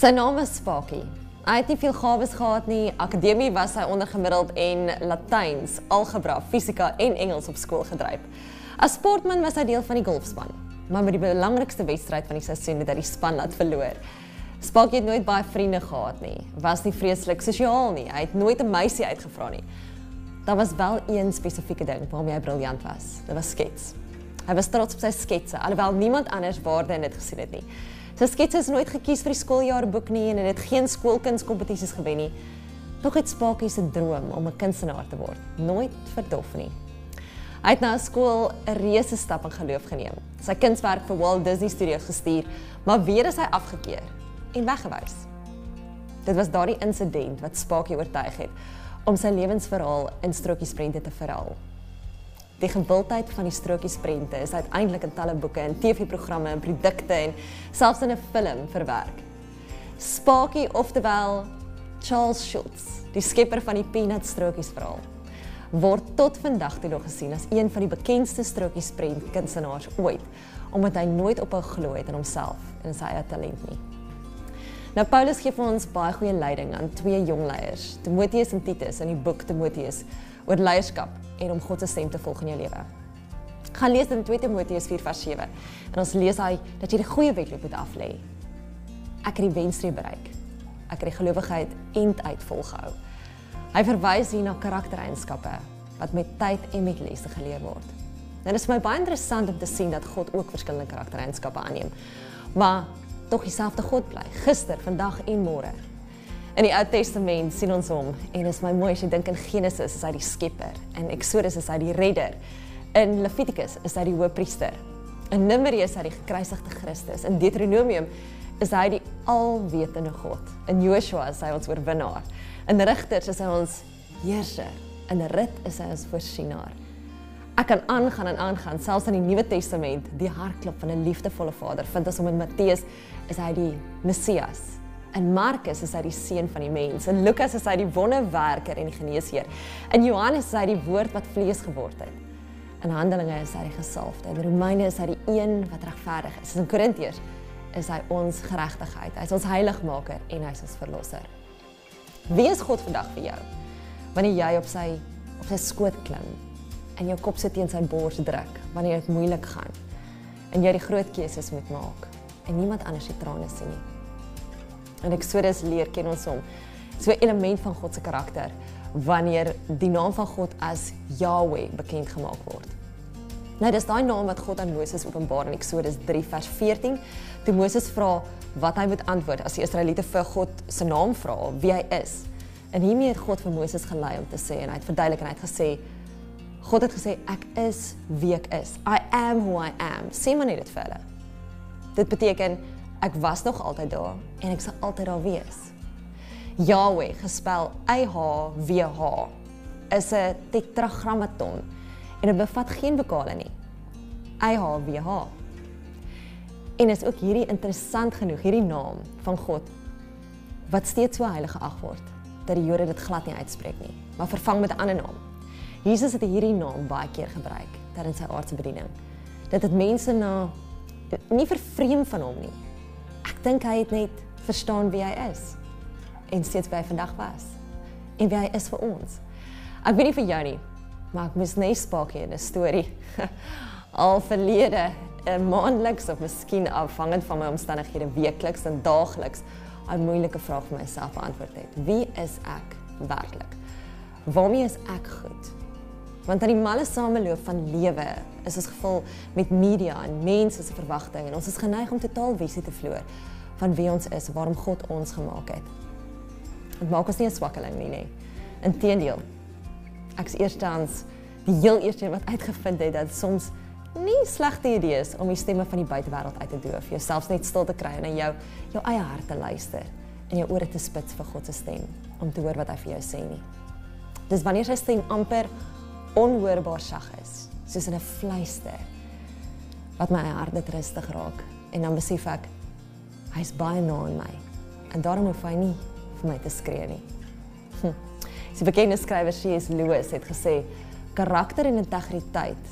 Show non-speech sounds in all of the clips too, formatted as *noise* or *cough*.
Sy naam is Spakie. Hy het nie veel gawes gehad nie. Akademie was hy ondergemiddeld en Latyns, algebra, fisika en Engels op skool gedryf. As sportman was hy deel van die golfspan, maar met die belangrikste wedstryd van die seisoen het hy die span laat verloor. Spakie het nooit baie vriende gehad nie. Was nie vreeslik sosiaal nie. Hy het nooit 'n meisie uitgevra nie. Daar was wel een spesifieke ding waarmee hy briljant was. Dit was skets. Hy was trots op sy sketse, alhoewel niemand anders waarde in dit gesien het nie. Sy skets is nooit gekies vir die skooljaarboek nie en het geen skoolkunskompetisies gewen nie. Tog het Spakie se droom om 'n kunstenaar te word nooit verdof nie. Hy het na skool 'n reuse stap in geloof geneem. Sy kunswerk vir Walt Disney Studios gestuur, maar weer is hy afgekeur en weggewys. Dit was daardie insident wat Spakie oortuig het om sy lewensverhaal in strokiesprente te verhaal. Die gewildheid van die strokiesprente is uiteindelik in talle boeke en TV-programme en produkte en selfs in 'n film verwerk. Spakie oftewel Charles Schulz, die skepper van die Peanut strokiesverhaal, word tot vandag toe nog gesien as een van die bekendste strokiesprent kunstenaars ooit, omdat hy nooit ophou glo het in homself en sy eie talent nie. Nou Paulus gee vir ons baie goeie leiding aan twee jong leiers, Timoteus en Titus in die boek Timoteus oor leierskap en om God se stem te volg in jou lewe. Gaan lees in 2 Timoteus 4:7 en ons lees hy dat jy die goeie wedloop moet aflê. Ek het die wenstreep bereik. Ek het die geloofigheid end uit volgehou. Hy verwys hier na karaktereienskappe wat met tyd en met lesse geleer word. Nou dis vir my baie interessant om te sien dat God ook verskillende karaktereienskappe aanneem. Maar tog dieselfde God bly, gister, vandag en môre. In die Ou Testament sien ons hom en is my mooi as jy dink in Genesis is hy die skepper, in Exodus is hy die redder, in Levitikus is hy die hoëpriester, in Numeri is hy die gekruisigde Christus, in Deuteronomium is hy die alwetende God, in Joshua is hy ons oorwinnaar, in Rigters is hy ons heerser, in Rut is hy ons voorsienaar. Ek kan aangaan en aangaan, selfs in die Nuwe Testament, die hartklop van 'n liefdevolle Vader, vind ons om in Matteus is hy die Messias, In Markus is hy die seun van die mens. In Lukas is hy die wonderwerker en die geneesheer. In Johannes is hy die woord wat vlees geword het. In Handelinge is hy die gesalfde. In Romeine is hy die een wat regverdig is. In Korintiërs is hy ons geregtigheid. Hy is ons heiligmaker en hy is ons verlosser. Wie is God vandag vir jou? Wanneer jy op sy op sy skoot klim en jou kop sit teen sy bors druk wanneer dit moeilik gaan en jy die groot keuses moet maak en niemand anders se trane sien nie. In Exodus leer ken ons hom. So 'n element van God se karakter wanneer die naam van God as Yahweh bekend gemaak word. Nou dis daai naam wat God aan Moses openbaar in Exodus 3 vers 14. Toe Moses vra wat hy moet antwoord as die Israeliete vir God se naam vra, wie hy is. En hiermee het God vir Moses gelei om te sê en hy het verduidelik en hy het gesê God het gesê ek is wie ek is. I am who I am. Sê maar net dit vir hulle. Dit beteken Ek was nog altyd daar en ek sal altyd daar wees. Yahweh gespel Y H W H is 'n tetragrammaton en dit bevat geen vokale nie. Y H W H. En is ook hierdie interessant genoeg hierdie naam van God wat steeds so heilig geag word dat die Jode dit glad nie uitspreek nie, maar vervang met 'n ander naam. Jesus het hierdie naam baie keer gebruik tydens sy aardse bediening. Dit het mense na nie vervreem van hom nie, dink hy het net verstaan wie hy is en steeds by vandag was en wie hy is vir ons. Ek weet nie vir jou nie, maar ek mis net spaakie in 'n storie. *laughs* Al verlede 'n maandeliks of miskien afhangend van my omstandighede weekliks en daagliks 'n moeilike vraag vir myself beantwoord het. Wie is ek werklik? Waarmee is ek goed? Want aan die malle sameloop van lewe is ons gevul met media en mense se verwagtinge en ons is geneig om totaal visie te vloer van wie ons is, waarom God ons gemaak het. Dit maak ons nie 'n swakkeling nie, nê. Inteendeel. Ek is eerstens die heel eerste wat uitgevind het dat soms nie slegte idee is om die stemme van die buitewêreld uit te doof, jouself net stil te kry en na jou jou eie hart te luister en jou ore te spits vir God se stem om te hoor wat hy vir jou sê nie. Dis wanneer sy stem amper onhoorbaar sag is, soos in 'n fluister wat my hart net rustig raak en dan besef ek hy's baie na in my. En daarom hoef hy nie vir my te skree nie. Hm. Die bekende skrywer C.S. Lewis het gesê karakter en integriteit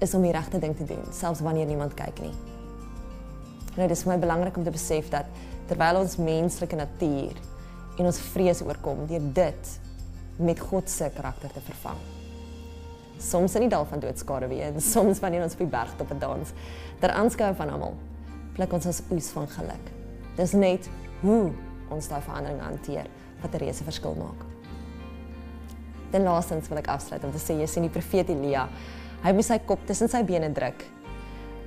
is om die regte ding te doen selfs wanneer niemand kyk nie. Nou dis vir my belangrik om te besef dat terwyl ons menslike natuur en ons vrees oorkom deur dit met God se karakter te vervang. Soms in die dal van doodskade weer en soms wanneer ons op die berg op 'n dans ter aanskou van almal pluk ons ons oes van geluk. Dis net hoe ons daai verandering hanteer wat 'n reuse verskil maak. Dan laastens wil ek afsluit om te sê jy sien die profeet Elia. Hy moes sy kop tussen sy bene druk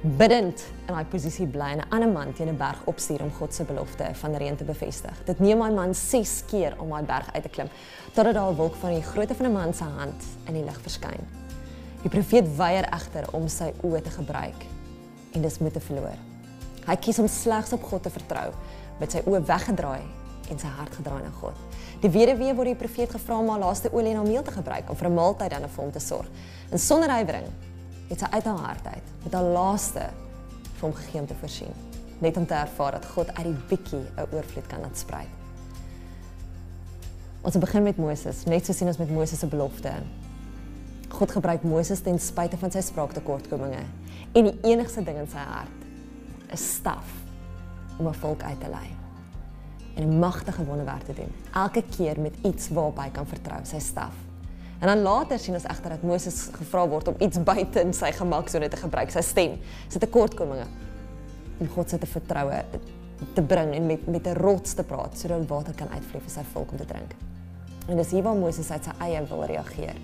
bidend in daai posisie bly en 'n ander man teen 'n berg opstuur om God se belofte van reën te bevestig. Dit neem my man 6 keer om daai berg uit te klim totdat daar 'n wolk van die grootte van 'n man se hand in die lug verskyn. Die profeet weier egter om sy oë te gebruik en dis moet te verloor. Hy kies om slegs op God te vertrou met sy oë weggedraai en sy hart gedraai na God. Die weduwee word die profeet gevra om haar laaste olie en haar meel te gebruik om vir 'n maaltyd aan vir hom te sorg. En sonder huiwering het sy uit haar hart uit met haar laaste vir hom gegee om te voorsien net om te ervaar dat God uit die bietjie 'n oorvloed kan laat sprei. Ons begin met Moses, net so sien ons met Moses se belofte. God gebruik Moses ten spyte van sy spraaktekortkominge en die enigste ding in sy hart is staf om 'n volk uit te lei en 'n magtige wonderwerk te doen. Elke keer met iets waarop hy kan vertrou, sy staf. En dan later sien ons egter dat Moses gevra word om iets buite in sy gemaksone te gebruik, sy stem, sy tekortkominge om God se te vertroue te bring en met met 'n rots te praat sodat water kan uitvloei vir sy volk om te drink. En dis hier waar Moses uit sy eie wil reageer.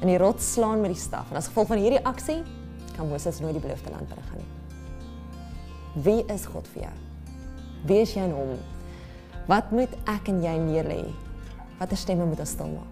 En die rots slaan met die staf en as gevolg van hierdie aksie kan Moses nooit die beloofde land bereik nie. Wie is God vir jou? Wie is jy in hom? Wat moet ek en jy neerlê? Watter stemme moet ons stil maak?